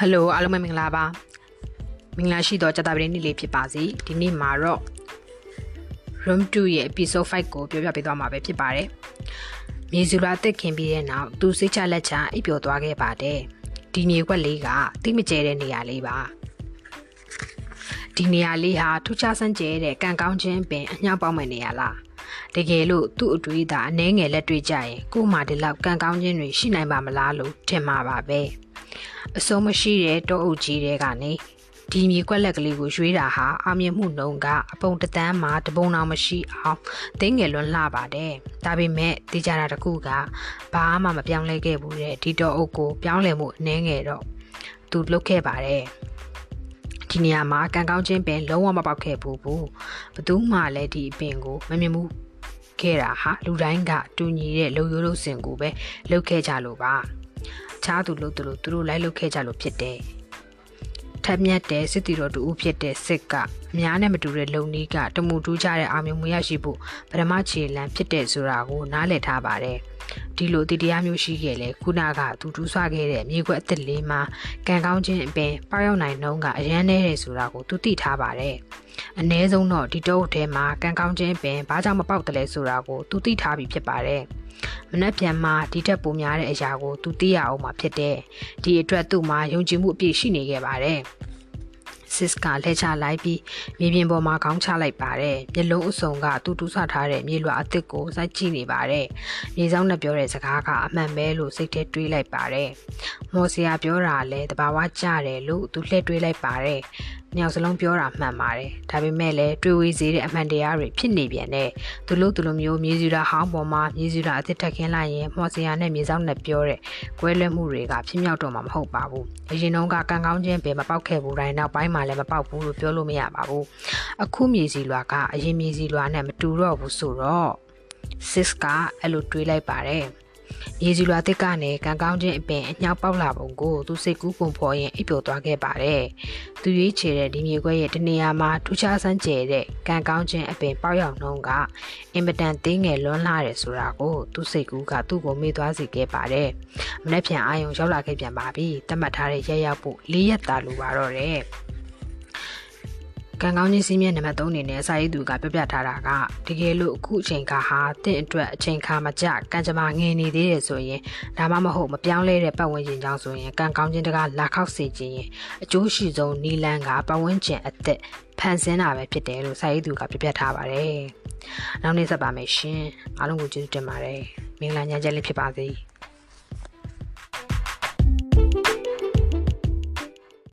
ဟယ်လိုအားလုံးပဲမင်္ဂလာပါမင်္ဂလာရှိသောကြတာပရင်းနေ့လေးဖြစ်ပါစေဒီနေ့မှာတော့ room 2ရဲ့ episode 5ကိုပြောပြပေးသွားမှာပဲဖြစ်ပါတယ်မြေစုလာတက်ခင်ပြီးတဲ့နောက်သူစိတ်ချလက်ချအိပ်ပျော်သွားခဲ့ပါတယ်ဒီမြေကွက်လေးကတိမကျဲတဲ့နေရာလေးပါဒီနေရာလေးဟာထူးခြားဆန်းကျဲတဲ့ကံကောင်းခြင်းပင်အညောက်ပေါက်မဲ့နေရာလားတကယ်လို့သူ့အတွေ့အတာအနှဲငယ်လက်တွေ့ကြရင်ကို့မှာဒီလောက်ကံကောင်းခြင်းတွေရှိနိုင်ပါမလားလို့ထင်မှာပါပဲ အစုံမရှိတဲ့တောအုပ်ကြီးတွေကနေဒီမြေကွက်လက်ကလေးကိုရွှေးတာဟာအောင်မြင်မှုနှုံကအပုံတတန်းမှာတပုံအောင်မရှိအောင်သိငယ်လွန်လှပါတယ်ဒါပေမဲ့တေးကြတာတခုကဘာမှမပြောင်းလဲခဲ့ဘူးတဲ့ဒီတောအုပ်ကိုပြောင်းလဲမှုအနှဲငယ်တော့သူလုတ်ခဲ့ပါတယ်ဒီနေရာမှာကံကောင်းခြင်းပင်လုံးဝမပေါက်ခဲ့ဘူးဘူးဘသူမှလည်းဒီအပင်ကိုမမြင်ဘူးခဲ့တာဟာလူတိုင်းကတူညီတဲ့လုံရိုးလို့စင်ကိုပဲလှုပ်ခဲ့ကြလို့ပါ ချားသူလို့သူလို့သူတို့လိုက်လှုပ်ခဲ့ကြလို့ဖြစ်တယ်ထက်မြက်တဲ့စစ်တီတော်တူဦးဖြစ်တဲ့စစ်ကအများနဲ့မတူတဲ့လုံနီးကတမူတူးကြတဲ့အာမြင်မှုရရှိဖို့ပထမခြေလမ်းဖြစ်တဲ့ဆိုတာကိုနားလည်ထားပါတယ် ဒီလိုတည်တရားမျိုးရှိခဲ့လေခုနကသူတူးဆွခဲ့တဲ့မြေခွက်အစ်စ်လေးမှာကံကောင်းခြင်းအပင်ပေါရောက်နိုင်နှုံးကအရန်နေတယ်ဆိုတာကိုသူသိထားပါတယ်အ ਨੇ ဆုံးတော့ဒီတုပ်ထဲမှာကံကောင်းခြင်းပင်ဘာကြောင့်မပေါက်တယ်လဲဆိုတာကိုသူသိထားပြီးဖြစ်ပါတယ်မနှက်ပြန်မှာဒီတက်ပိုများတဲ့အရာကိုသူသိရအောင်မှာဖြစ်တယ်ဒီအတွက်သူ့မှာယုံကြည်မှုအပြည့်ရှိနေခဲ့ပါတယ် စစ်ကလှည့်ချလိုက်ပြီးမြေပြင်ပေါ်မှာခေါင်းချလိုက်ပါတယ်မျက်လုံးအစုံကသူတူးဆထားတဲ့မြေလွှာအသစ်ကိုစိုက်ကြည့်နေပါတယ်မြေဆောင်နဲ့ပြောတဲ့စကားကအမှန်ပဲလို့စိတ်ထဲတွေးလိုက်ပါတယ်မော်စရာပြောတာလည်းတဘာဝကြတယ်လို့သူလှည့်တွေးလိုက်ပါတယ် နှစ်ယောက်စလုံးပြောတာမှန်ပါတယ်ဒါပေမဲ့လည်းတွေးဝေးစေတဲ့အမှန်တရားတွေဖြစ်နေပြန်တဲ့သူလို့သူလိုမျိုးမြေစီရာဟောင်းပေါ်မှာမြေစီရာအစ်စ်ထက်ခင်းလိုက်ရင်မော်စရာနဲ့မြေဆောင်နဲ့ပြောတဲ့ကွဲလွဲမှုတွေကဖြစ်မြောက်တော့မှာမဟုတ်ပါဘူးအရင်တုန်းကကံကောင်းခြင်းပဲမပေါက်ခဲ့ဘူးတိုင်းနောက်ပိုင်းမှာလည်းမပေါက်ဘူးလို့ပြောလို့မရပါဘူးအခုမြေစီလွာကအရင်မြေစီလွာနဲ့မတူတော့ဘူးဆိုတော့စစ်ကအဲ့လိုတွေးလိုက်ပါတယ် ရေစီလွာတစ်ကနေကံကောင်းခြင်းအပင်အညောက်ပေါက်လာပုံကိုသူစိတ်ကူးပုံဖော်ရင်အိပ်ပျော်သွားခဲ့ပါတယ်။သူရွေးချယ်တဲ့ဒီမြေခွဲရဲ့တနေရာမှာထူးခြားဆန်းကျယ်တဲ့ကံကောင်းခြင်းအပင်ပေါက်ရောက်နှုံးကအင်မတန်သေးငယ်လွန်းလာတယ်ဆိုတာကိုသူစိတ်ကူးကသူ့ကိုမေ့သွားစေခဲ့ပါတယ်။မနေ့ပြန်အာယုံရောက်လာခဲ့ပြန်ပါပြီ။တတ်မှတ်ထားတဲ့ရက်ရောက်ဖို့၄ရက်တာလိုပါတော့တယ်။ ကံကောင်းခြင်းစီးမြဲနံပါတ်3အနေနဲ့စာရေးသူကပြောပြထားတာကတကယ်လို့အခုအချိန်ကဟာတင့်အတွက်အချိန်ခါမကျကံကြမ္မာငင်နေသေးတယ်ဆိုရင်ဒါမှမဟုတ်မပြောင်းလဲတဲ့ပတ်ဝန်းကျင်ကြောင့်ဆိုရင်ကံကောင်းခြင်းတကလာခောက်စေခြင်းရင်အကျိုးရှိဆုံးနီလန်းကပတ်ဝန်းကျင်အသက်ဖန်ဆင်းတာပဲဖြစ်တယ်လို့စာရေးသူကပြပြထားပါတယ်။နောက်နေ့ဆက်ပါမယ်ရှင်။အားလုံးကိုကျေးဇူးတင်ပါတယ်။မင်္ဂလာညချမ်းလေးဖြစ်ပါစေ။